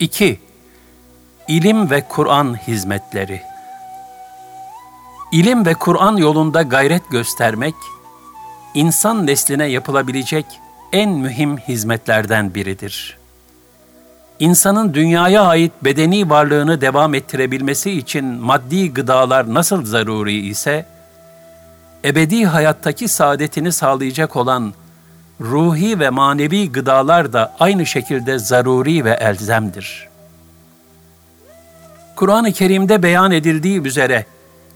2. İlim ve Kur'an hizmetleri İlim ve Kur'an yolunda gayret göstermek, insan nesline yapılabilecek en mühim hizmetlerden biridir. İnsanın dünyaya ait bedeni varlığını devam ettirebilmesi için maddi gıdalar nasıl zaruri ise, ebedi hayattaki saadetini sağlayacak olan ruhi ve manevi gıdalar da aynı şekilde zaruri ve elzemdir. Kur'an-ı Kerim'de beyan edildiği üzere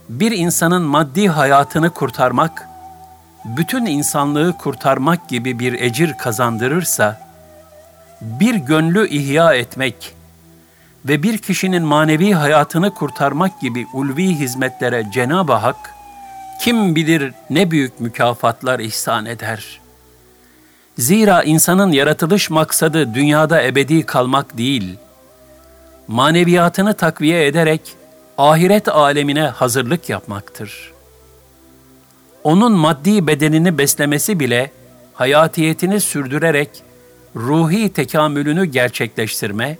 bir insanın maddi hayatını kurtarmak, bütün insanlığı kurtarmak gibi bir ecir kazandırırsa, bir gönlü ihya etmek ve bir kişinin manevi hayatını kurtarmak gibi ulvi hizmetlere Cenab-ı Hak, kim bilir ne büyük mükafatlar ihsan eder. Zira insanın yaratılış maksadı dünyada ebedi kalmak değil, maneviyatını takviye ederek ahiret alemine hazırlık yapmaktır. Onun maddi bedenini beslemesi bile hayatiyetini sürdürerek ruhi tekamülünü gerçekleştirme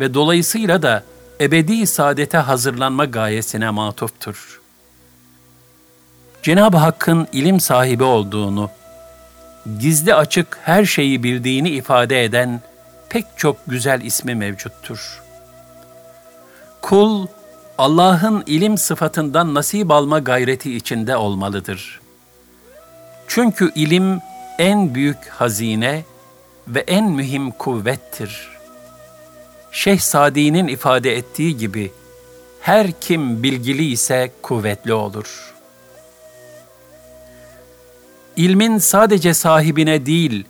ve dolayısıyla da ebedi saadete hazırlanma gayesine matuftur. Cenab-ı Hakk'ın ilim sahibi olduğunu, gizli açık her şeyi bildiğini ifade eden pek çok güzel ismi mevcuttur. Kul, Allah'ın ilim sıfatından nasip alma gayreti içinde olmalıdır. Çünkü ilim en büyük hazine ve en mühim kuvvettir. Şeyh Sadi'nin ifade ettiği gibi, her kim bilgili ise kuvvetli olur. İlmin sadece sahibine değil,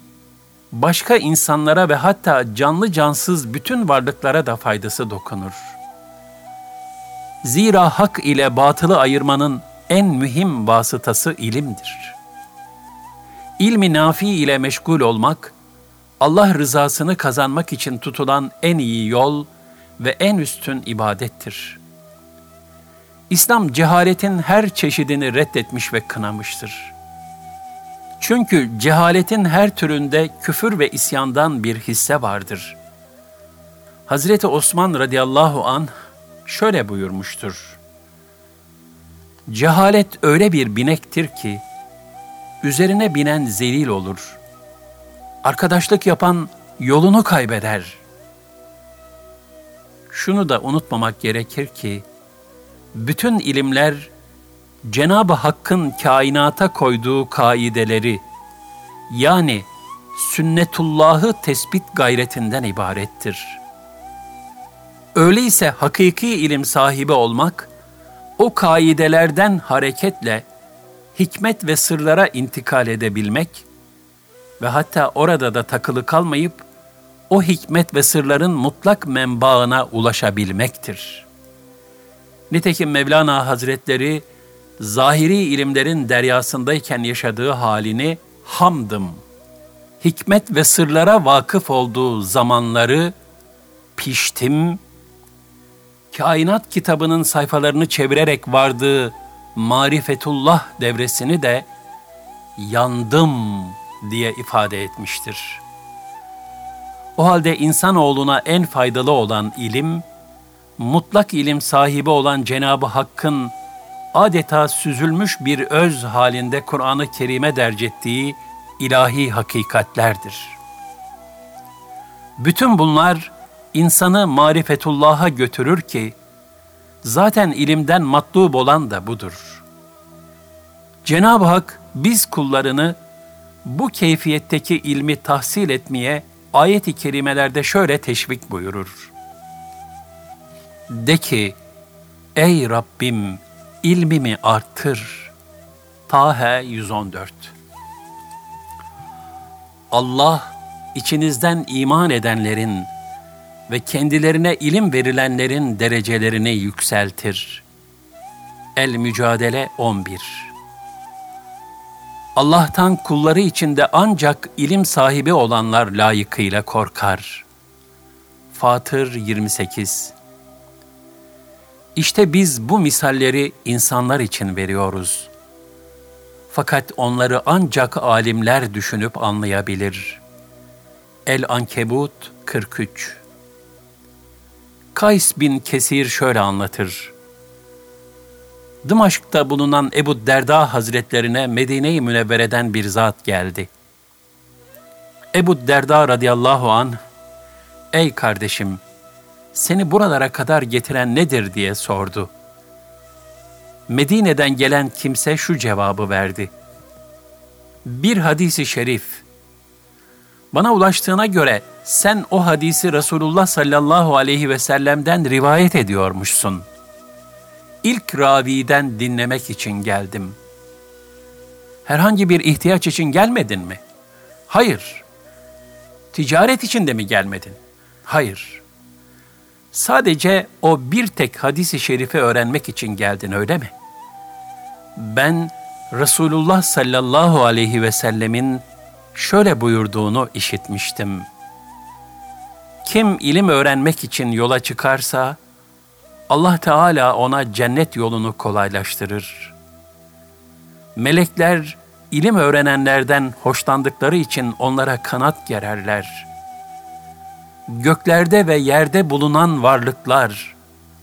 başka insanlara ve hatta canlı cansız bütün varlıklara da faydası dokunur.'' Zira hak ile batılı ayırmanın en mühim vasıtası ilimdir. İlmi nafi ile meşgul olmak, Allah rızasını kazanmak için tutulan en iyi yol ve en üstün ibadettir. İslam cehaletin her çeşidini reddetmiş ve kınamıştır. Çünkü cehaletin her türünde küfür ve isyandan bir hisse vardır. Hazreti Osman radıyallahu anh şöyle buyurmuştur. Cehalet öyle bir binektir ki, üzerine binen zelil olur. Arkadaşlık yapan yolunu kaybeder. Şunu da unutmamak gerekir ki, bütün ilimler Cenab-ı Hakk'ın kainata koyduğu kaideleri, yani sünnetullahı tespit gayretinden ibarettir.'' Öyleyse hakiki ilim sahibi olmak, o kaidelerden hareketle hikmet ve sırlara intikal edebilmek ve hatta orada da takılı kalmayıp o hikmet ve sırların mutlak menbaına ulaşabilmektir. Nitekim Mevlana Hazretleri zahiri ilimlerin deryasındayken yaşadığı halini hamdım, hikmet ve sırlara vakıf olduğu zamanları piştim, kainat kitabının sayfalarını çevirerek vardığı marifetullah devresini de yandım diye ifade etmiştir. O halde insanoğluna en faydalı olan ilim, mutlak ilim sahibi olan Cenabı Hakk'ın adeta süzülmüş bir öz halinde Kur'an-ı Kerim'e dercettiği ilahi hakikatlerdir. Bütün bunlar insanı marifetullah'a götürür ki, zaten ilimden matlub olan da budur. Cenab-ı Hak biz kullarını bu keyfiyetteki ilmi tahsil etmeye ayet-i kerimelerde şöyle teşvik buyurur. De ki, ey Rabbim ilmimi arttır. Tahe 114 Allah içinizden iman edenlerin ve kendilerine ilim verilenlerin derecelerini yükseltir. El Mücadele 11 Allah'tan kulları içinde ancak ilim sahibi olanlar layıkıyla korkar. Fatır 28 İşte biz bu misalleri insanlar için veriyoruz. Fakat onları ancak alimler düşünüp anlayabilir. El Ankebut 43 Kays bin Kesir şöyle anlatır. Dımaşk'ta bulunan Ebu Derda Hazretlerine Medine-i Münevvere'den bir zat geldi. Ebu Derda radıyallahu an, ''Ey kardeşim, seni buralara kadar getiren nedir?'' diye sordu. Medine'den gelen kimse şu cevabı verdi. Bir hadisi şerif, bana ulaştığına göre sen o hadisi Resulullah sallallahu aleyhi ve sellem'den rivayet ediyormuşsun. İlk raviden dinlemek için geldim. Herhangi bir ihtiyaç için gelmedin mi? Hayır. Ticaret için de mi gelmedin? Hayır. Sadece o bir tek hadisi şerifi öğrenmek için geldin öyle mi? Ben Resulullah sallallahu aleyhi ve sellemin şöyle buyurduğunu işitmiştim. Kim ilim öğrenmek için yola çıkarsa, Allah Teala ona cennet yolunu kolaylaştırır. Melekler ilim öğrenenlerden hoşlandıkları için onlara kanat gererler. Göklerde ve yerde bulunan varlıklar,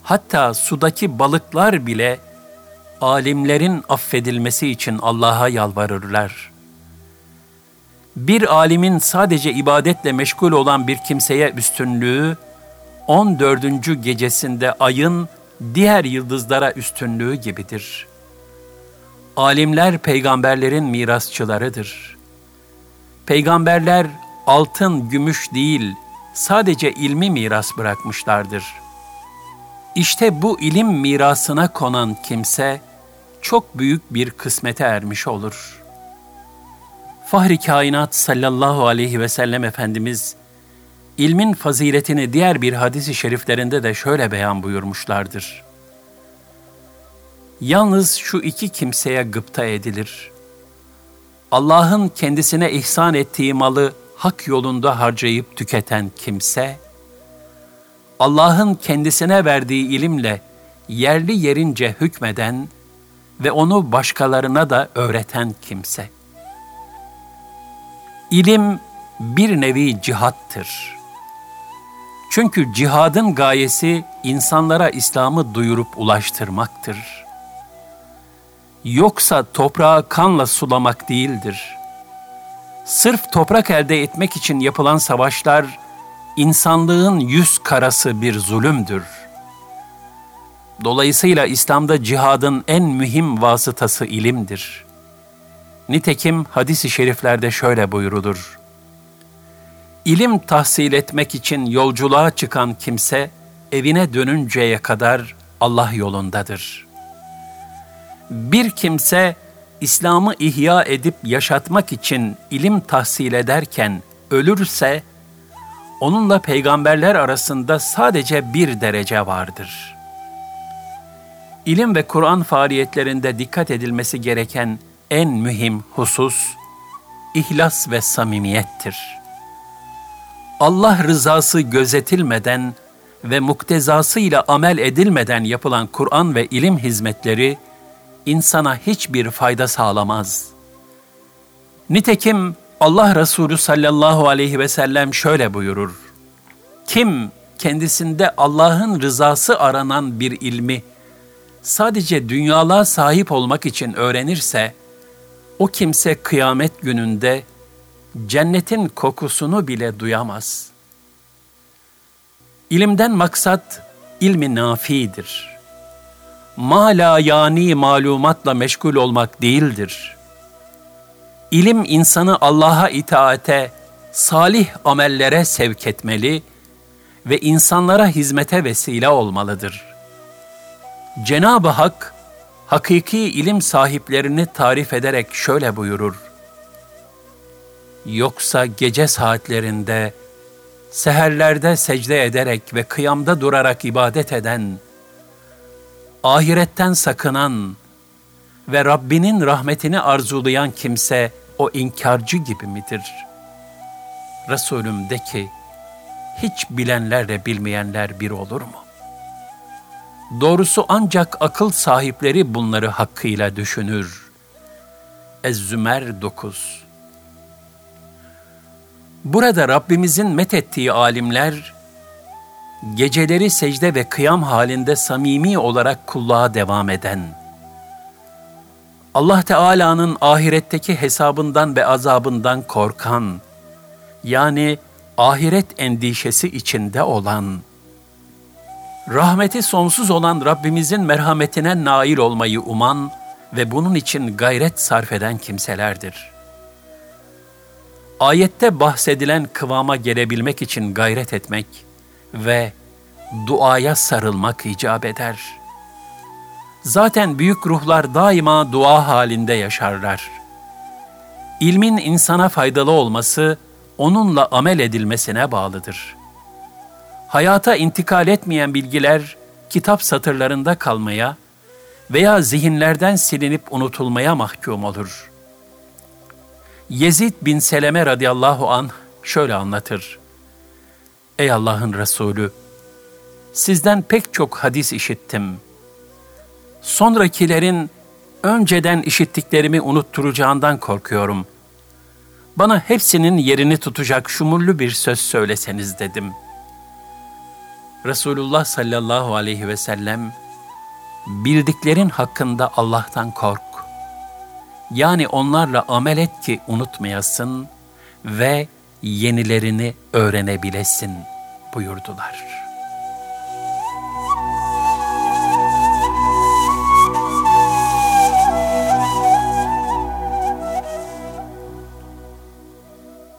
hatta sudaki balıklar bile alimlerin affedilmesi için Allah'a yalvarırlar. Bir alimin sadece ibadetle meşgul olan bir kimseye üstünlüğü, 14. gecesinde ayın diğer yıldızlara üstünlüğü gibidir. Alimler peygamberlerin mirasçılarıdır. Peygamberler altın, gümüş değil, sadece ilmi miras bırakmışlardır. İşte bu ilim mirasına konan kimse çok büyük bir kısmete ermiş olur. Fahri kainat sallallahu aleyhi ve sellem Efendimiz ilmin faziletini diğer bir hadisi şeriflerinde de şöyle beyan buyurmuşlardır. Yalnız şu iki kimseye gıpta edilir. Allah'ın kendisine ihsan ettiği malı hak yolunda harcayıp tüketen kimse, Allah'ın kendisine verdiği ilimle yerli yerince hükmeden ve onu başkalarına da öğreten kimse. İlim bir nevi cihattır. Çünkü cihadın gayesi insanlara İslam'ı duyurup ulaştırmaktır. Yoksa toprağı kanla sulamak değildir. Sırf toprak elde etmek için yapılan savaşlar, insanlığın yüz karası bir zulümdür. Dolayısıyla İslam'da cihadın en mühim vasıtası ilimdir. Nitekim hadis-i şeriflerde şöyle buyurulur. İlim tahsil etmek için yolculuğa çıkan kimse evine dönünceye kadar Allah yolundadır. Bir kimse İslam'ı ihya edip yaşatmak için ilim tahsil ederken ölürse onunla peygamberler arasında sadece bir derece vardır. İlim ve Kur'an faaliyetlerinde dikkat edilmesi gereken en mühim husus ihlas ve samimiyettir. Allah rızası gözetilmeden ve muktezasıyla amel edilmeden yapılan Kur'an ve ilim hizmetleri insana hiçbir fayda sağlamaz. Nitekim Allah Resulü sallallahu aleyhi ve sellem şöyle buyurur. Kim kendisinde Allah'ın rızası aranan bir ilmi sadece dünyalığa sahip olmak için öğrenirse, o kimse kıyamet gününde cennetin kokusunu bile duyamaz. İlimden maksat ilmi nafidir. Mala yani malumatla meşgul olmak değildir. İlim insanı Allah'a itaate, salih amellere sevk etmeli ve insanlara hizmete vesile olmalıdır. Cenab-ı Hak, hakiki ilim sahiplerini tarif ederek şöyle buyurur. Yoksa gece saatlerinde, seherlerde secde ederek ve kıyamda durarak ibadet eden, ahiretten sakınan ve Rabbinin rahmetini arzulayan kimse o inkarcı gibi midir? Resulüm de ki, hiç bilenlerle bilmeyenler bir olur mu? Doğrusu ancak akıl sahipleri bunları hakkıyla düşünür. Ez-Zümer 9 Burada Rabbimizin methettiği alimler, geceleri secde ve kıyam halinde samimi olarak kulluğa devam eden, Allah Teala'nın ahiretteki hesabından ve azabından korkan, yani ahiret endişesi içinde olan, rahmeti sonsuz olan Rabbimizin merhametine nail olmayı uman ve bunun için gayret sarf eden kimselerdir. Ayette bahsedilen kıvama gelebilmek için gayret etmek ve duaya sarılmak icap eder. Zaten büyük ruhlar daima dua halinde yaşarlar. İlmin insana faydalı olması, onunla amel edilmesine bağlıdır.'' hayata intikal etmeyen bilgiler kitap satırlarında kalmaya veya zihinlerden silinip unutulmaya mahkum olur. Yezid bin Seleme radıyallahu an şöyle anlatır. Ey Allah'ın Resulü, sizden pek çok hadis işittim. Sonrakilerin önceden işittiklerimi unutturacağından korkuyorum. Bana hepsinin yerini tutacak şumullü bir söz söyleseniz dedim.'' Resulullah sallallahu aleyhi ve sellem bildiklerin hakkında Allah'tan kork. Yani onlarla amel et ki unutmayasın ve yenilerini öğrenebilesin buyurdular.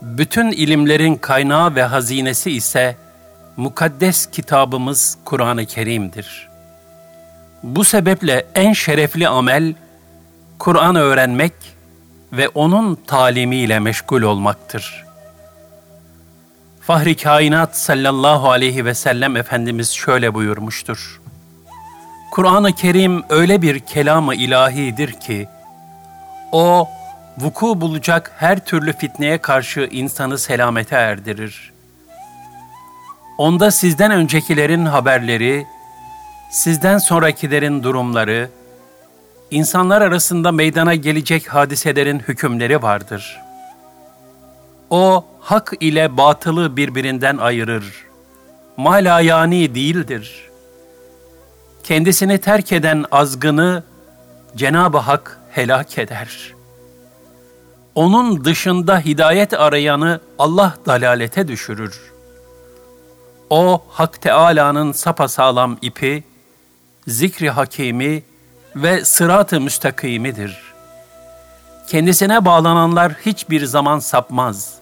Bütün ilimlerin kaynağı ve hazinesi ise mukaddes kitabımız Kur'an-ı Kerim'dir. Bu sebeple en şerefli amel, Kur'an öğrenmek ve onun talimiyle meşgul olmaktır. Fahri Kainat sallallahu aleyhi ve sellem Efendimiz şöyle buyurmuştur. Kur'an-ı Kerim öyle bir kelamı ilahidir ki, o vuku bulacak her türlü fitneye karşı insanı selamete erdirir.'' Onda sizden öncekilerin haberleri, sizden sonrakilerin durumları, insanlar arasında meydana gelecek hadiselerin hükümleri vardır. O hak ile batılı birbirinden ayırır. Malayani değildir. Kendisini terk eden azgını Cenab-ı Hak helak eder. Onun dışında hidayet arayanı Allah dalalete düşürür.'' O Hak Teâlâ'nın sapasağlam ipi, zikri hakimi ve sırat-ı müstakimidir. Kendisine bağlananlar hiçbir zaman sapmaz.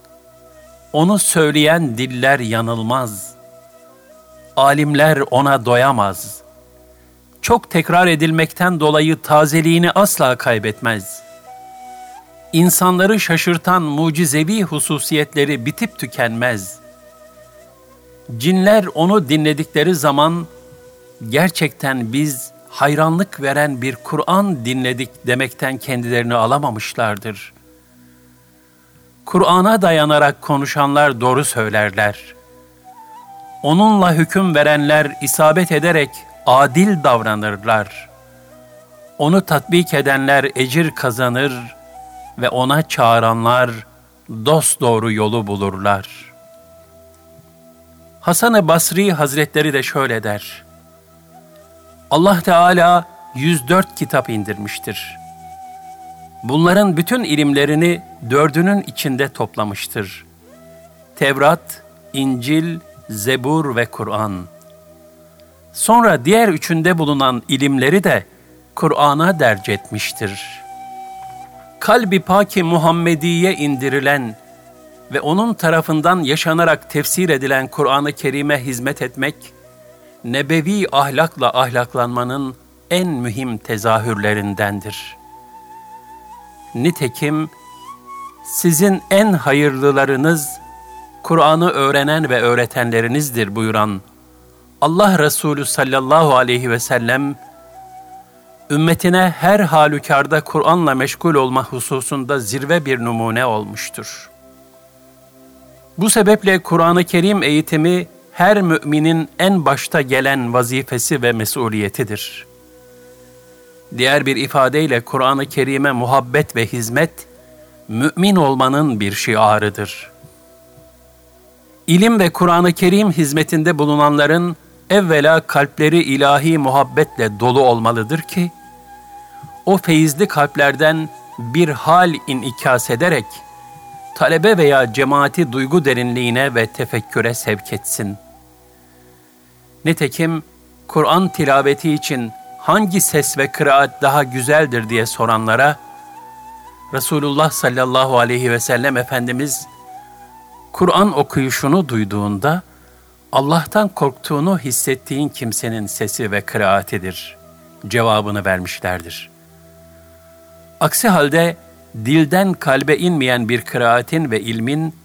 Onu söyleyen diller yanılmaz. Alimler ona doyamaz. Çok tekrar edilmekten dolayı tazeliğini asla kaybetmez. İnsanları şaşırtan mucizevi hususiyetleri bitip tükenmez.'' Cinler onu dinledikleri zaman gerçekten biz hayranlık veren bir Kur'an dinledik demekten kendilerini alamamışlardır. Kur'an'a dayanarak konuşanlar doğru söylerler. Onunla hüküm verenler isabet ederek adil davranırlar. Onu tatbik edenler ecir kazanır ve ona çağıranlar dost doğru yolu bulurlar.'' Hasan-ı Basri Hazretleri de şöyle der. Allah Teala 104 kitap indirmiştir. Bunların bütün ilimlerini dördünün içinde toplamıştır. Tevrat, İncil, Zebur ve Kur'an. Sonra diğer üçünde bulunan ilimleri de Kur'an'a derc etmiştir. Kalbi paki Muhammediye indirilen ve onun tarafından yaşanarak tefsir edilen Kur'an-ı Kerim'e hizmet etmek, nebevi ahlakla ahlaklanmanın en mühim tezahürlerindendir. Nitekim sizin en hayırlılarınız Kur'an'ı öğrenen ve öğretenlerinizdir buyuran Allah Resulü sallallahu aleyhi ve sellem ümmetine her halükarda Kur'an'la meşgul olma hususunda zirve bir numune olmuştur.'' Bu sebeple Kur'an-ı Kerim eğitimi her müminin en başta gelen vazifesi ve mesuliyetidir. Diğer bir ifadeyle Kur'an-ı Kerim'e muhabbet ve hizmet, mümin olmanın bir şiarıdır. İlim ve Kur'an-ı Kerim hizmetinde bulunanların evvela kalpleri ilahi muhabbetle dolu olmalıdır ki, o feyizli kalplerden bir hal inikas ederek, talebe veya cemaati duygu derinliğine ve tefekküre sevk etsin. Nitekim Kur'an tilaveti için hangi ses ve kıraat daha güzeldir diye soranlara, Resulullah sallallahu aleyhi ve sellem Efendimiz, Kur'an okuyuşunu duyduğunda, Allah'tan korktuğunu hissettiğin kimsenin sesi ve kıraatidir cevabını vermişlerdir. Aksi halde dilden kalbe inmeyen bir kıraatin ve ilmin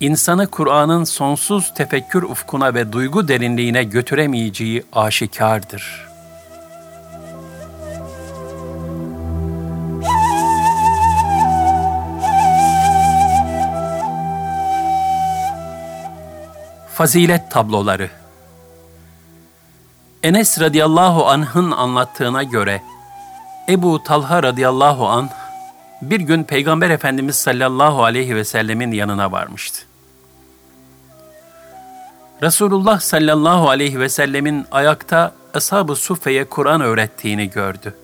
insanı Kur'an'ın sonsuz tefekkür ufkuna ve duygu derinliğine götüremeyeceği aşikardır.'' Fazilet tabloları Enes radıyallahu anh'ın anlattığına göre Ebu Talha radıyallahu anh bir gün Peygamber Efendimiz sallallahu aleyhi ve sellemin yanına varmıştı. Resulullah sallallahu aleyhi ve sellemin ayakta Ashab-ı Suffe'ye Kur'an öğrettiğini gördü.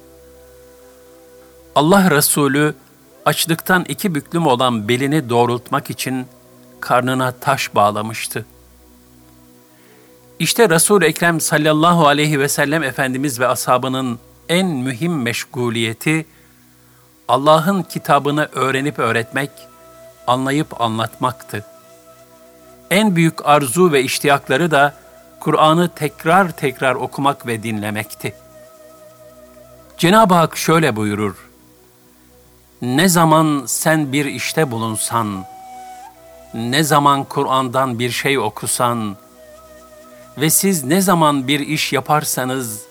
Allah Resulü açlıktan iki büklüm olan belini doğrultmak için karnına taş bağlamıştı. İşte Resul Ekrem sallallahu aleyhi ve sellem Efendimiz ve ashabının en mühim meşguliyeti Allah'ın kitabını öğrenip öğretmek, anlayıp anlatmaktı. En büyük arzu ve iştiyakları da Kur'an'ı tekrar tekrar okumak ve dinlemekti. Cenab-ı Hak şöyle buyurur: Ne zaman sen bir işte bulunsan, ne zaman Kur'an'dan bir şey okusan, ve siz ne zaman bir iş yaparsanız,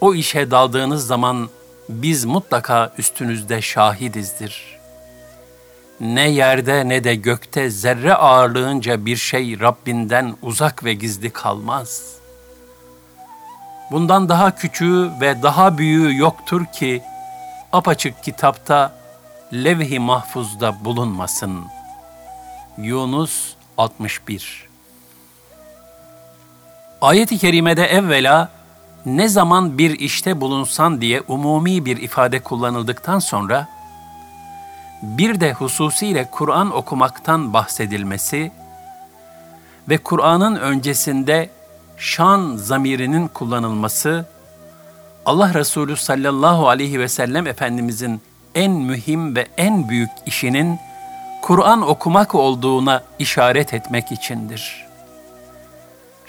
o işe daldığınız zaman biz mutlaka üstünüzde şahidizdir. Ne yerde ne de gökte zerre ağırlığınca bir şey Rabbinden uzak ve gizli kalmaz. Bundan daha küçüğü ve daha büyüğü yoktur ki apaçık kitapta levh-i mahfuzda bulunmasın. Yunus 61 Ayet-i kerimede evvela ne zaman bir işte bulunsan diye umumi bir ifade kullanıldıktan sonra bir de hususiyle Kur'an okumaktan bahsedilmesi ve Kur'an'ın öncesinde şan zamirinin kullanılması Allah Resulü sallallahu aleyhi ve sellem Efendimizin en mühim ve en büyük işinin Kur'an okumak olduğuna işaret etmek içindir.''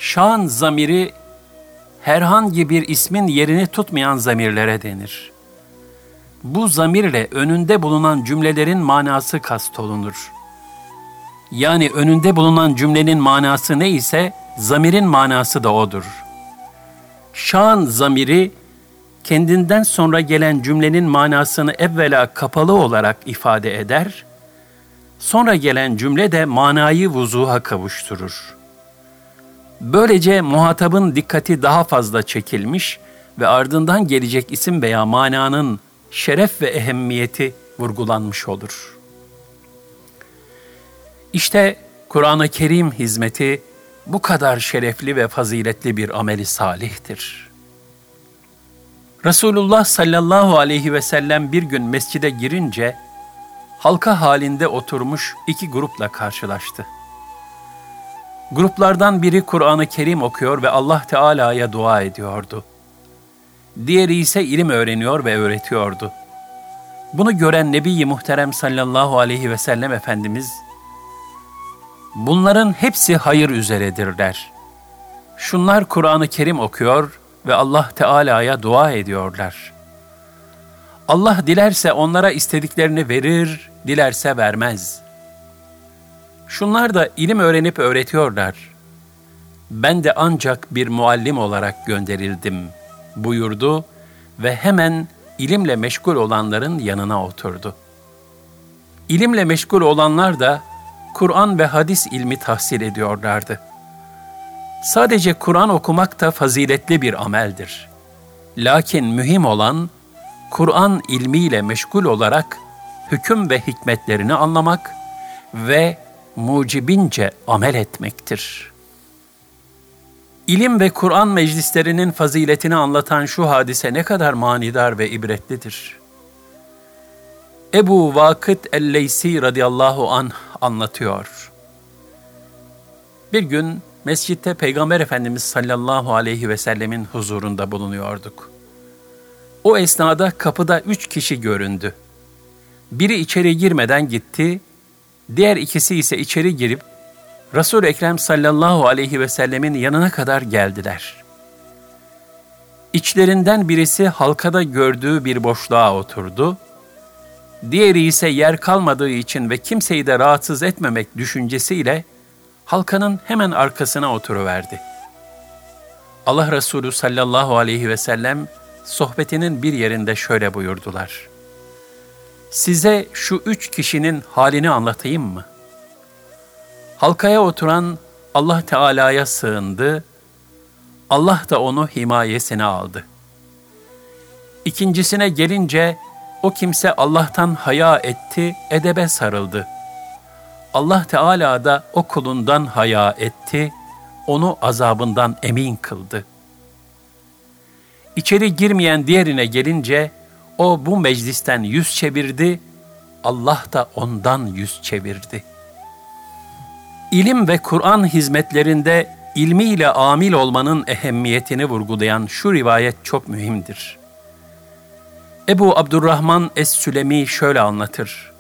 Şan zamiri herhangi bir ismin yerini tutmayan zamirlere denir. Bu zamirle önünde bulunan cümlelerin manası kastolunur. Yani önünde bulunan cümlenin manası ne ise zamirin manası da odur. Şan zamiri kendinden sonra gelen cümlenin manasını evvela kapalı olarak ifade eder, sonra gelen cümle de manayı vuzuha kavuşturur.'' Böylece muhatabın dikkati daha fazla çekilmiş ve ardından gelecek isim veya mananın şeref ve ehemmiyeti vurgulanmış olur. İşte Kur'an-ı Kerim hizmeti bu kadar şerefli ve faziletli bir ameli salihtir. Resulullah sallallahu aleyhi ve sellem bir gün mescide girince halka halinde oturmuş iki grupla karşılaştı. Gruplardan biri Kur'an-ı Kerim okuyor ve Allah Teala'ya dua ediyordu. Diğeri ise ilim öğreniyor ve öğretiyordu. Bunu gören Nebi-i Muhterem sallallahu aleyhi ve sellem Efendimiz, bunların hepsi hayır üzeredirler. Şunlar Kur'an-ı Kerim okuyor ve Allah Teala'ya dua ediyorlar. Allah dilerse onlara istediklerini verir, dilerse vermez.'' Şunlar da ilim öğrenip öğretiyorlar. Ben de ancak bir muallim olarak gönderildim buyurdu ve hemen ilimle meşgul olanların yanına oturdu. İlimle meşgul olanlar da Kur'an ve hadis ilmi tahsil ediyorlardı. Sadece Kur'an okumak da faziletli bir ameldir. Lakin mühim olan Kur'an ilmiyle meşgul olarak hüküm ve hikmetlerini anlamak ve mucibince amel etmektir. İlim ve Kur'an meclislerinin faziletini anlatan şu hadise ne kadar manidar ve ibretlidir. Ebu Vakıt el-Leysi radıyallahu anh anlatıyor. Bir gün mescitte Peygamber Efendimiz sallallahu aleyhi ve sellemin huzurunda bulunuyorduk. O esnada kapıda üç kişi göründü. Biri içeri girmeden gitti, diğer ikisi ise içeri girip Resul Ekrem sallallahu aleyhi ve sellemin yanına kadar geldiler. İçlerinden birisi halkada gördüğü bir boşluğa oturdu. Diğeri ise yer kalmadığı için ve kimseyi de rahatsız etmemek düşüncesiyle halkanın hemen arkasına oturuverdi. Allah Resulü sallallahu aleyhi ve sellem sohbetinin bir yerinde şöyle buyurdular. Size şu üç kişinin halini anlatayım mı? Halkaya oturan Allah Teala'ya sığındı, Allah da onu himayesine aldı. İkincisine gelince o kimse Allah'tan haya etti, edebe sarıldı. Allah Teala da o kulundan haya etti, onu azabından emin kıldı. İçeri girmeyen diğerine gelince o bu meclisten yüz çevirdi, Allah da ondan yüz çevirdi. İlim ve Kur'an hizmetlerinde ilmiyle amil olmanın ehemmiyetini vurgulayan şu rivayet çok mühimdir. Ebu Abdurrahman Es-Sülemi şöyle anlatır.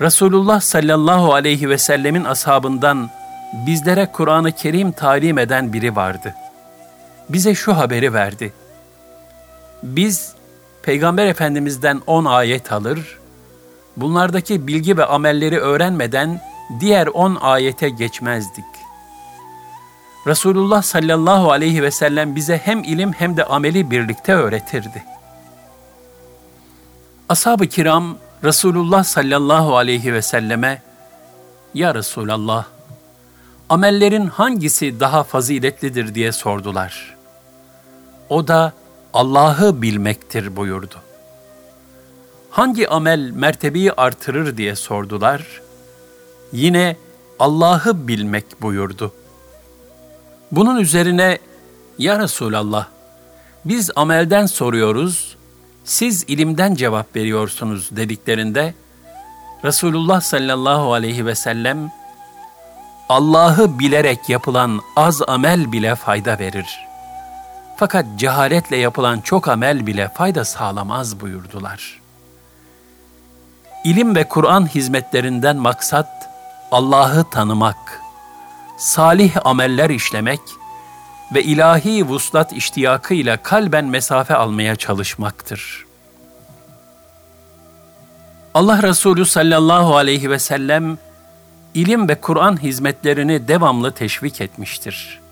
Resulullah sallallahu aleyhi ve sellemin ashabından bizlere Kur'an-ı Kerim talim eden biri vardı. Bize şu haberi verdi. Biz Peygamber Efendimiz'den on ayet alır, bunlardaki bilgi ve amelleri öğrenmeden diğer on ayete geçmezdik. Resulullah sallallahu aleyhi ve sellem bize hem ilim hem de ameli birlikte öğretirdi. Ashab-ı kiram Resulullah sallallahu aleyhi ve selleme Ya Resulallah, amellerin hangisi daha faziletlidir diye sordular. O da Allah'ı bilmektir buyurdu. Hangi amel mertebeyi artırır diye sordular. Yine Allah'ı bilmek buyurdu. Bunun üzerine Ya Resulallah, biz amelden soruyoruz, siz ilimden cevap veriyorsunuz dediklerinde, Resulullah sallallahu aleyhi ve sellem, Allah'ı bilerek yapılan az amel bile fayda verir. Fakat cehaletle yapılan çok amel bile fayda sağlamaz buyurdular. İlim ve Kur'an hizmetlerinden maksat Allah'ı tanımak, salih ameller işlemek ve ilahi vuslat iştiyakıyla kalben mesafe almaya çalışmaktır. Allah Resulü sallallahu aleyhi ve sellem ilim ve Kur'an hizmetlerini devamlı teşvik etmiştir.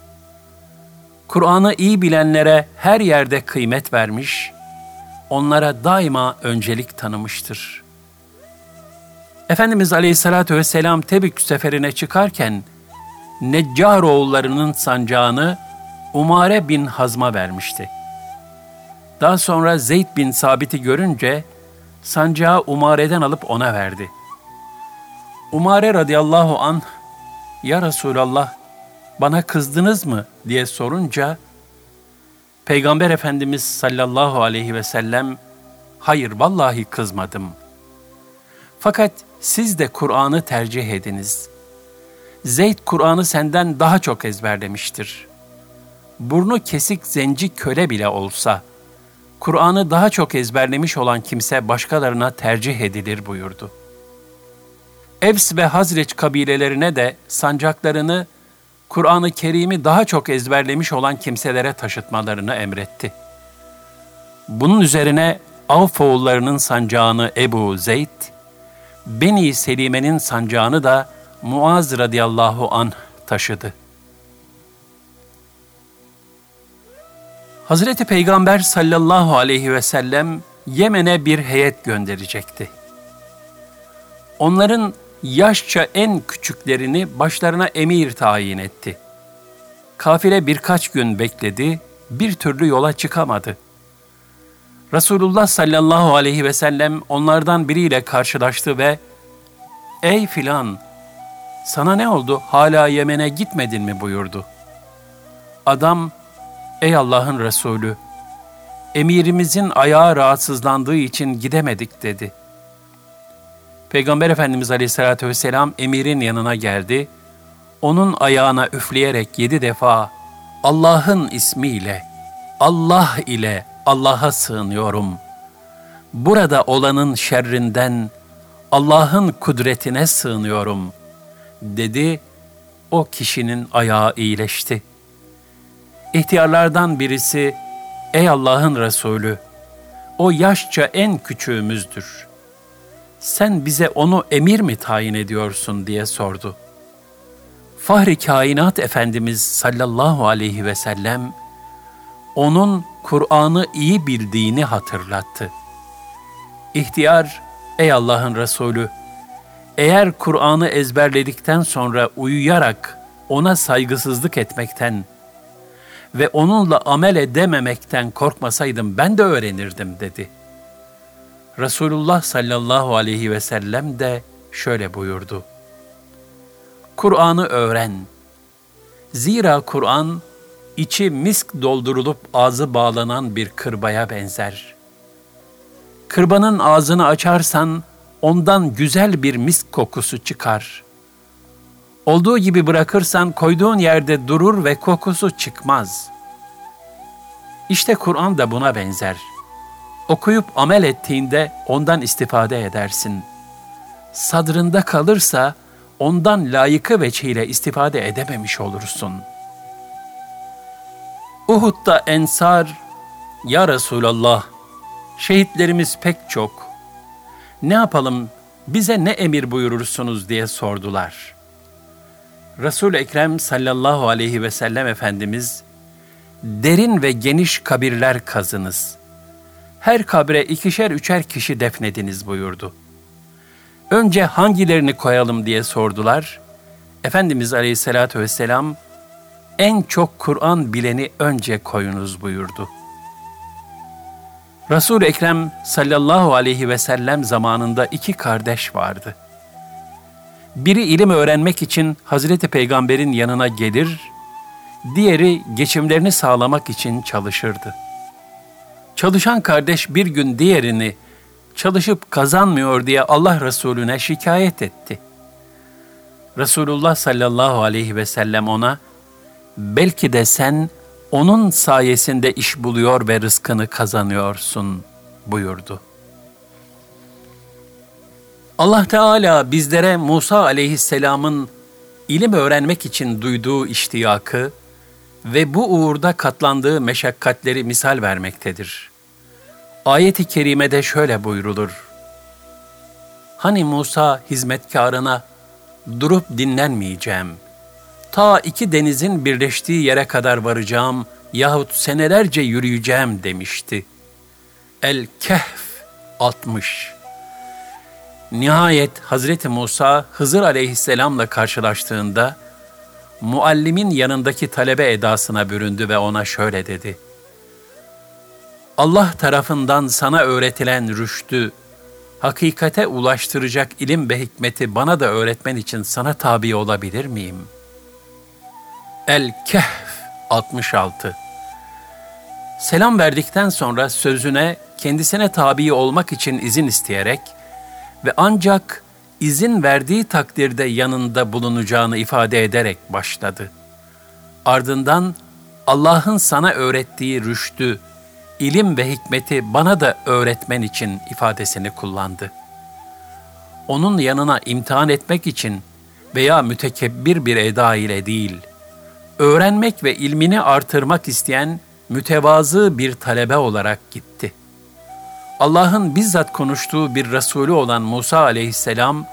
Kur'an'ı iyi bilenlere her yerde kıymet vermiş, onlara daima öncelik tanımıştır. Efendimiz Aleyhisselatü Vesselam Tebük seferine çıkarken Neccar oğullarının sancağını Umare bin Hazm'a vermişti. Daha sonra Zeyd bin Sabit'i görünce sancağı Umare'den alıp ona verdi. Umare radıyallahu an Ya Resulallah bana kızdınız mı diye sorunca Peygamber Efendimiz sallallahu aleyhi ve sellem hayır vallahi kızmadım. Fakat siz de Kur'an'ı tercih ediniz. Zeyd Kur'an'ı senden daha çok ezberlemiştir. Burnu kesik zenci köle bile olsa, Kur'an'ı daha çok ezberlemiş olan kimse başkalarına tercih edilir buyurdu. Evs ve Hazreç kabilelerine de sancaklarını Kur'an-ı Kerim'i daha çok ezberlemiş olan kimselere taşıtmalarını emretti. Bunun üzerine Avf oğullarının sancağını Ebu Zeyd, Beni Selime'nin sancağını da Muaz radıyallahu an taşıdı. Hazreti Peygamber sallallahu aleyhi ve sellem Yemen'e bir heyet gönderecekti. Onların yaşça en küçüklerini başlarına emir tayin etti. Kafile birkaç gün bekledi, bir türlü yola çıkamadı. Resulullah sallallahu aleyhi ve sellem onlardan biriyle karşılaştı ve ''Ey filan, sana ne oldu, hala Yemen'e gitmedin mi?'' buyurdu. Adam, ''Ey Allah'ın Resulü, emirimizin ayağı rahatsızlandığı için gidemedik.'' dedi. Peygamber Efendimiz Aleyhisselatü Vesselam emirin yanına geldi, onun ayağına üfleyerek yedi defa Allah'ın ismiyle, Allah ile Allah'a sığınıyorum. Burada olanın şerrinden Allah'ın kudretine sığınıyorum dedi. O kişinin ayağı iyileşti. İhtiyarlardan birisi, ey Allah'ın Resulü, o yaşça en küçüğümüzdür. Sen bize onu emir mi tayin ediyorsun diye sordu. Fahri Kainat Efendimiz sallallahu aleyhi ve sellem, onun Kur'an'ı iyi bildiğini hatırlattı. İhtiyar, ey Allah'ın Resulü, eğer Kur'an'ı ezberledikten sonra uyuyarak ona saygısızlık etmekten ve onunla amel edememekten korkmasaydım ben de öğrenirdim dedi. Resulullah sallallahu aleyhi ve sellem de şöyle buyurdu. Kur'an'ı öğren. Zira Kur'an içi misk doldurulup ağzı bağlanan bir kırbaya benzer. Kırbanın ağzını açarsan ondan güzel bir misk kokusu çıkar. Olduğu gibi bırakırsan koyduğun yerde durur ve kokusu çıkmaz. İşte Kur'an da buna benzer. Okuyup amel ettiğinde ondan istifade edersin. Sadrında kalırsa ondan layıkı veçiyle istifade edememiş olursun.'' Uhud'da ensar, Ya Resulallah, şehitlerimiz pek çok. Ne yapalım, bize ne emir buyurursunuz diye sordular. Resul-i Ekrem sallallahu aleyhi ve sellem Efendimiz, derin ve geniş kabirler kazınız. Her kabre ikişer üçer kişi defnediniz buyurdu. Önce hangilerini koyalım diye sordular. Efendimiz aleyhissalatü vesselam, en çok Kur'an bileni önce koyunuz buyurdu. resul Ekrem sallallahu aleyhi ve sellem zamanında iki kardeş vardı. Biri ilim öğrenmek için Hazreti Peygamber'in yanına gelir, diğeri geçimlerini sağlamak için çalışırdı. Çalışan kardeş bir gün diğerini çalışıp kazanmıyor diye Allah Resulüne şikayet etti. Resulullah sallallahu aleyhi ve sellem ona, belki de sen onun sayesinde iş buluyor ve rızkını kazanıyorsun buyurdu. Allah Teala bizlere Musa aleyhisselamın ilim öğrenmek için duyduğu iştiyakı ve bu uğurda katlandığı meşakkatleri misal vermektedir. Ayet-i kerimede şöyle buyrulur. Hani Musa hizmetkarına durup dinlenmeyeceğim.'' ta iki denizin birleştiği yere kadar varacağım yahut senelerce yürüyeceğim demişti. El-Kehf 60 Nihayet Hazreti Musa Hızır aleyhisselamla karşılaştığında muallimin yanındaki talebe edasına büründü ve ona şöyle dedi. Allah tarafından sana öğretilen rüştü, hakikate ulaştıracak ilim ve hikmeti bana da öğretmen için sana tabi olabilir miyim?'' El-Kehf 66 Selam verdikten sonra sözüne kendisine tabi olmak için izin isteyerek ve ancak izin verdiği takdirde yanında bulunacağını ifade ederek başladı. Ardından Allah'ın sana öğrettiği rüştü, ilim ve hikmeti bana da öğretmen için ifadesini kullandı. Onun yanına imtihan etmek için veya mütekebbir bir eda ile değil.'' öğrenmek ve ilmini artırmak isteyen mütevazı bir talebe olarak gitti. Allah'ın bizzat konuştuğu bir Resulü olan Musa aleyhisselam,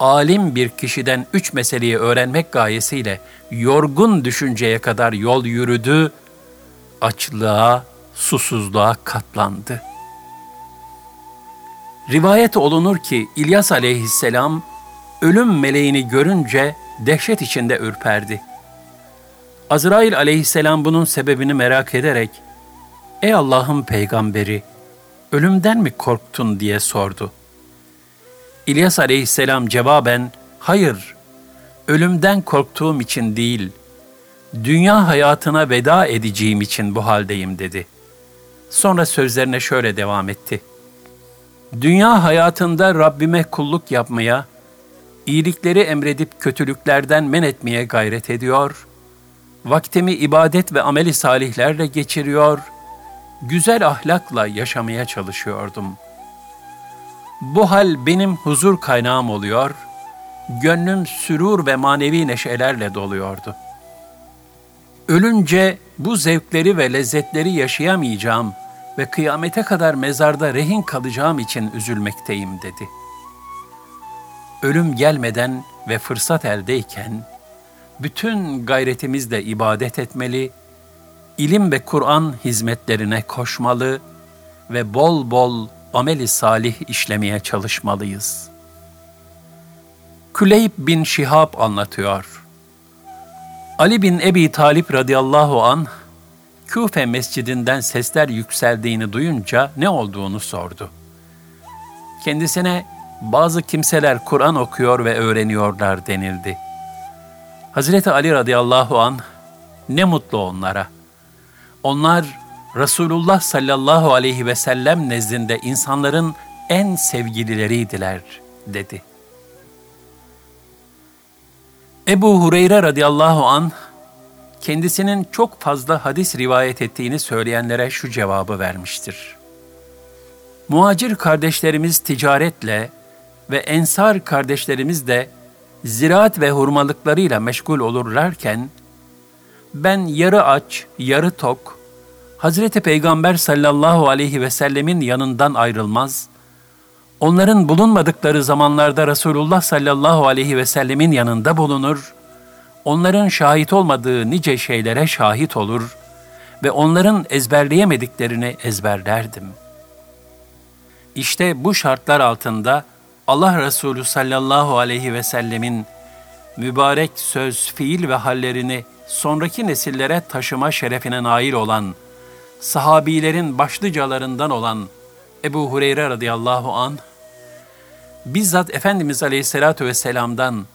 alim bir kişiden üç meseleyi öğrenmek gayesiyle yorgun düşünceye kadar yol yürüdü, açlığa, susuzluğa katlandı. Rivayet olunur ki İlyas aleyhisselam ölüm meleğini görünce dehşet içinde ürperdi. Azrail aleyhisselam bunun sebebini merak ederek, ''Ey Allah'ın peygamberi, ölümden mi korktun?'' diye sordu. İlyas aleyhisselam cevaben, hayır, ölümden korktuğum için değil, dünya hayatına veda edeceğim için bu haldeyim dedi. Sonra sözlerine şöyle devam etti. Dünya hayatında Rabbime kulluk yapmaya, iyilikleri emredip kötülüklerden men etmeye gayret ediyor, vaktimi ibadet ve ameli salihlerle geçiriyor, güzel ahlakla yaşamaya çalışıyordum. Bu hal benim huzur kaynağım oluyor, gönlüm sürur ve manevi neşelerle doluyordu. Ölünce bu zevkleri ve lezzetleri yaşayamayacağım ve kıyamete kadar mezarda rehin kalacağım için üzülmekteyim dedi. Ölüm gelmeden ve fırsat eldeyken bütün gayretimizle ibadet etmeli, ilim ve Kur'an hizmetlerine koşmalı ve bol bol ameli salih işlemeye çalışmalıyız. Küleyb bin Şihab anlatıyor. Ali bin Ebi Talip radıyallahu an Küfe mescidinden sesler yükseldiğini duyunca ne olduğunu sordu. Kendisine bazı kimseler Kur'an okuyor ve öğreniyorlar denildi. Hazreti Ali radıyallahu an ne mutlu onlara. Onlar Resulullah sallallahu aleyhi ve sellem nezdinde insanların en sevgilileriydiler dedi. Ebu Hureyre radıyallahu an kendisinin çok fazla hadis rivayet ettiğini söyleyenlere şu cevabı vermiştir. Muhacir kardeşlerimiz ticaretle ve ensar kardeşlerimiz de ziraat ve hurmalıklarıyla meşgul olurlarken, ben yarı aç, yarı tok, Hazreti Peygamber sallallahu aleyhi ve sellemin yanından ayrılmaz, onların bulunmadıkları zamanlarda Resulullah sallallahu aleyhi ve sellemin yanında bulunur, onların şahit olmadığı nice şeylere şahit olur ve onların ezberleyemediklerini ezberlerdim. İşte bu şartlar altında Allah Resulü sallallahu aleyhi ve sellemin mübarek söz, fiil ve hallerini sonraki nesillere taşıma şerefine nail olan, sahabilerin başlıcalarından olan Ebu Hureyre radıyallahu an bizzat Efendimiz aleyhissalatu vesselam'dan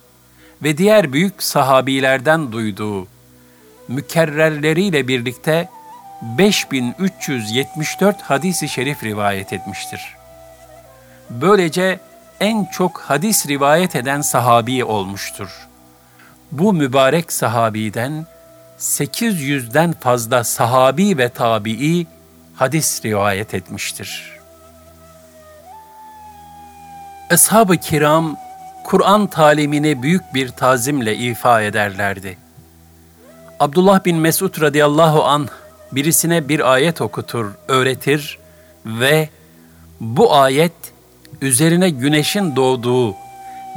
ve diğer büyük sahabilerden duyduğu mükerrerleriyle birlikte 5374 hadisi şerif rivayet etmiştir. Böylece en çok hadis rivayet eden sahabi olmuştur. Bu mübarek sahabiden 800'den fazla sahabi ve tabii hadis rivayet etmiştir. Ashab-ı kiram Kur'an talimini büyük bir tazimle ifa ederlerdi. Abdullah bin Mesud radıyallahu an birisine bir ayet okutur, öğretir ve bu ayet üzerine güneşin doğduğu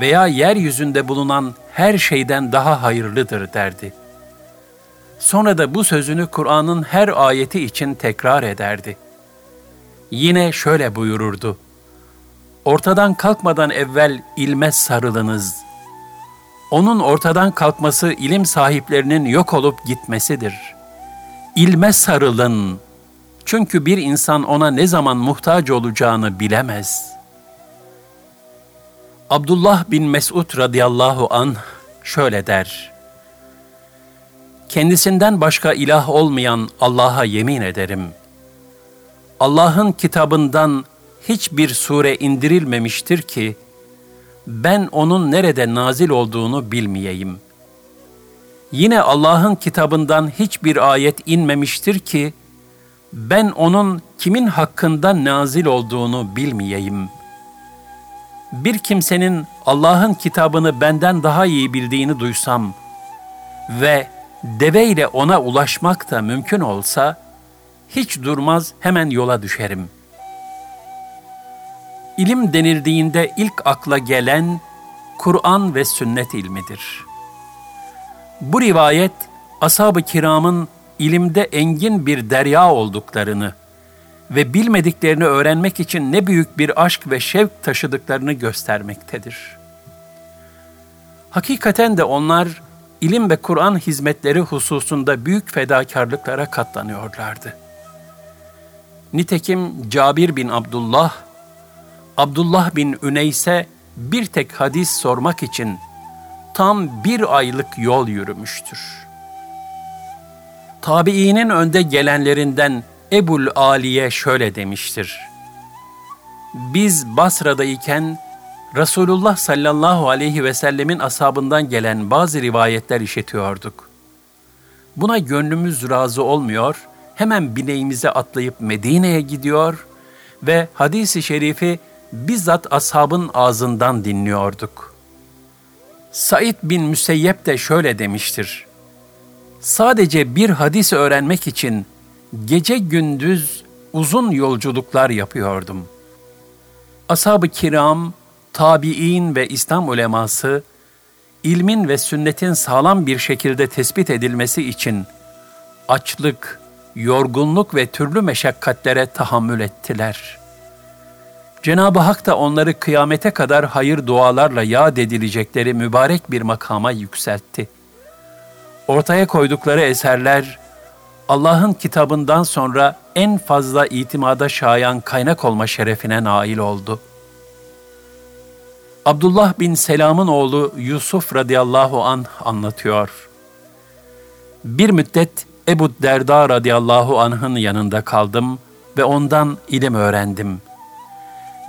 veya yeryüzünde bulunan her şeyden daha hayırlıdır derdi. Sonra da bu sözünü Kur'an'ın her ayeti için tekrar ederdi. Yine şöyle buyururdu. Ortadan kalkmadan evvel ilme sarılınız. Onun ortadan kalkması ilim sahiplerinin yok olup gitmesidir. İlme sarılın. Çünkü bir insan ona ne zaman muhtaç olacağını bilemez.'' Abdullah bin Mesud radıyallahu an şöyle der. Kendisinden başka ilah olmayan Allah'a yemin ederim. Allah'ın kitabından hiçbir sure indirilmemiştir ki ben onun nerede nazil olduğunu bilmeyeyim. Yine Allah'ın kitabından hiçbir ayet inmemiştir ki ben onun kimin hakkında nazil olduğunu bilmeyeyim.'' Bir kimsenin Allah'ın kitabını benden daha iyi bildiğini duysam ve deve ile ona ulaşmak da mümkün olsa, hiç durmaz hemen yola düşerim. İlim denildiğinde ilk akla gelen Kur'an ve sünnet ilmidir. Bu rivayet, ashab-ı kiramın ilimde engin bir derya olduklarını, ve bilmediklerini öğrenmek için ne büyük bir aşk ve şevk taşıdıklarını göstermektedir. Hakikaten de onlar ilim ve Kur'an hizmetleri hususunda büyük fedakarlıklara katlanıyorlardı. Nitekim Cabir bin Abdullah, Abdullah bin Üneyse bir tek hadis sormak için tam bir aylık yol yürümüştür. Tabiinin önde gelenlerinden Ebul Aliye şöyle demiştir. Biz Basra'dayken Resulullah sallallahu aleyhi ve sellemin ashabından gelen bazı rivayetler işitiyorduk. Buna gönlümüz razı olmuyor, hemen bineğimize atlayıp Medine'ye gidiyor ve hadisi şerifi bizzat ashabın ağzından dinliyorduk. Said bin Müseyyep de şöyle demiştir. Sadece bir hadis öğrenmek için gece gündüz uzun yolculuklar yapıyordum. Ashab-ı kiram, tabi'in ve İslam uleması, ilmin ve sünnetin sağlam bir şekilde tespit edilmesi için açlık, yorgunluk ve türlü meşakkatlere tahammül ettiler. Cenab-ı Hak da onları kıyamete kadar hayır dualarla yad edilecekleri mübarek bir makama yükseltti. Ortaya koydukları eserler, Allah'ın kitabından sonra en fazla itimada şayan kaynak olma şerefine nail oldu. Abdullah bin Selam'ın oğlu Yusuf radıyallahu an anlatıyor. Bir müddet Ebu Derda radıyallahu anh'ın yanında kaldım ve ondan ilim öğrendim.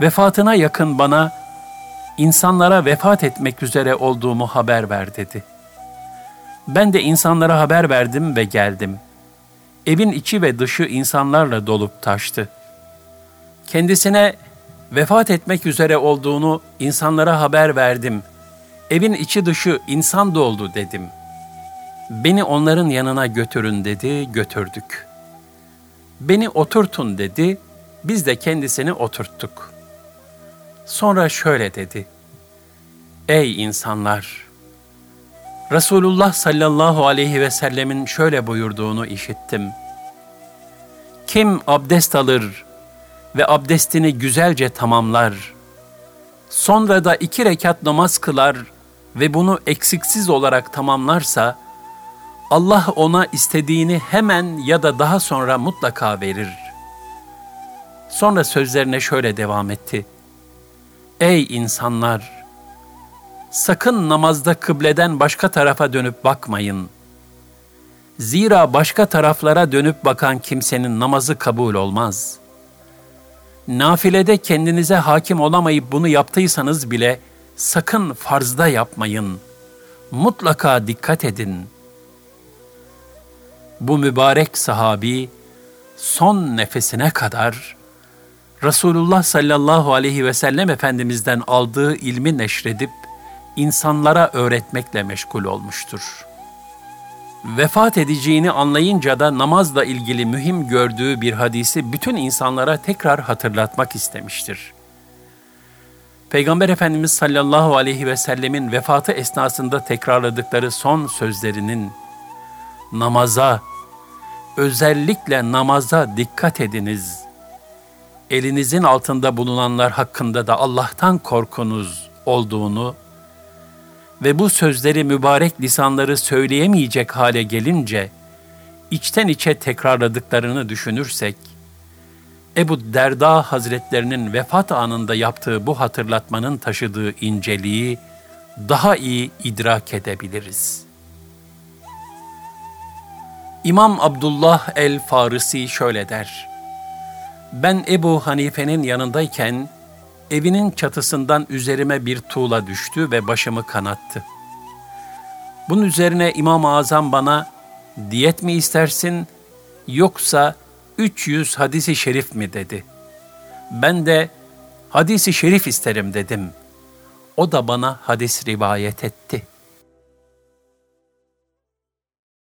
Vefatına yakın bana insanlara vefat etmek üzere olduğumu haber ver dedi. Ben de insanlara haber verdim ve geldim.'' Evin içi ve dışı insanlarla dolup taştı. Kendisine vefat etmek üzere olduğunu insanlara haber verdim. Evin içi dışı insan doldu dedim. Beni onların yanına götürün dedi, götürdük. Beni oturtun dedi, biz de kendisini oturttuk. Sonra şöyle dedi. Ey insanlar! Resulullah sallallahu aleyhi ve sellemin şöyle buyurduğunu işittim. Kim abdest alır ve abdestini güzelce tamamlar, sonra da iki rekat namaz kılar ve bunu eksiksiz olarak tamamlarsa, Allah ona istediğini hemen ya da daha sonra mutlaka verir. Sonra sözlerine şöyle devam etti. Ey insanlar! Sakın namazda kıbleden başka tarafa dönüp bakmayın. Zira başka taraflara dönüp bakan kimsenin namazı kabul olmaz. Nafilede kendinize hakim olamayıp bunu yaptıysanız bile sakın farzda yapmayın. Mutlaka dikkat edin. Bu mübarek sahabi son nefesine kadar Resulullah sallallahu aleyhi ve sellem Efendimiz'den aldığı ilmi neşredip insanlara öğretmekle meşgul olmuştur. Vefat edeceğini anlayınca da namazla ilgili mühim gördüğü bir hadisi bütün insanlara tekrar hatırlatmak istemiştir. Peygamber Efendimiz sallallahu aleyhi ve sellemin vefatı esnasında tekrarladıkları son sözlerinin namaza, özellikle namaza dikkat ediniz. Elinizin altında bulunanlar hakkında da Allah'tan korkunuz olduğunu ve bu sözleri mübarek lisanları söyleyemeyecek hale gelince içten içe tekrarladıklarını düşünürsek Ebu Derda Hazretlerinin vefat anında yaptığı bu hatırlatmanın taşıdığı inceliği daha iyi idrak edebiliriz. İmam Abdullah el-Farisi şöyle der. Ben Ebu Hanife'nin yanındayken evinin çatısından üzerime bir tuğla düştü ve başımı kanattı. Bunun üzerine İmam-ı Azam bana diyet mi istersin yoksa 300 hadisi şerif mi dedi. Ben de hadisi şerif isterim dedim. O da bana hadis rivayet etti.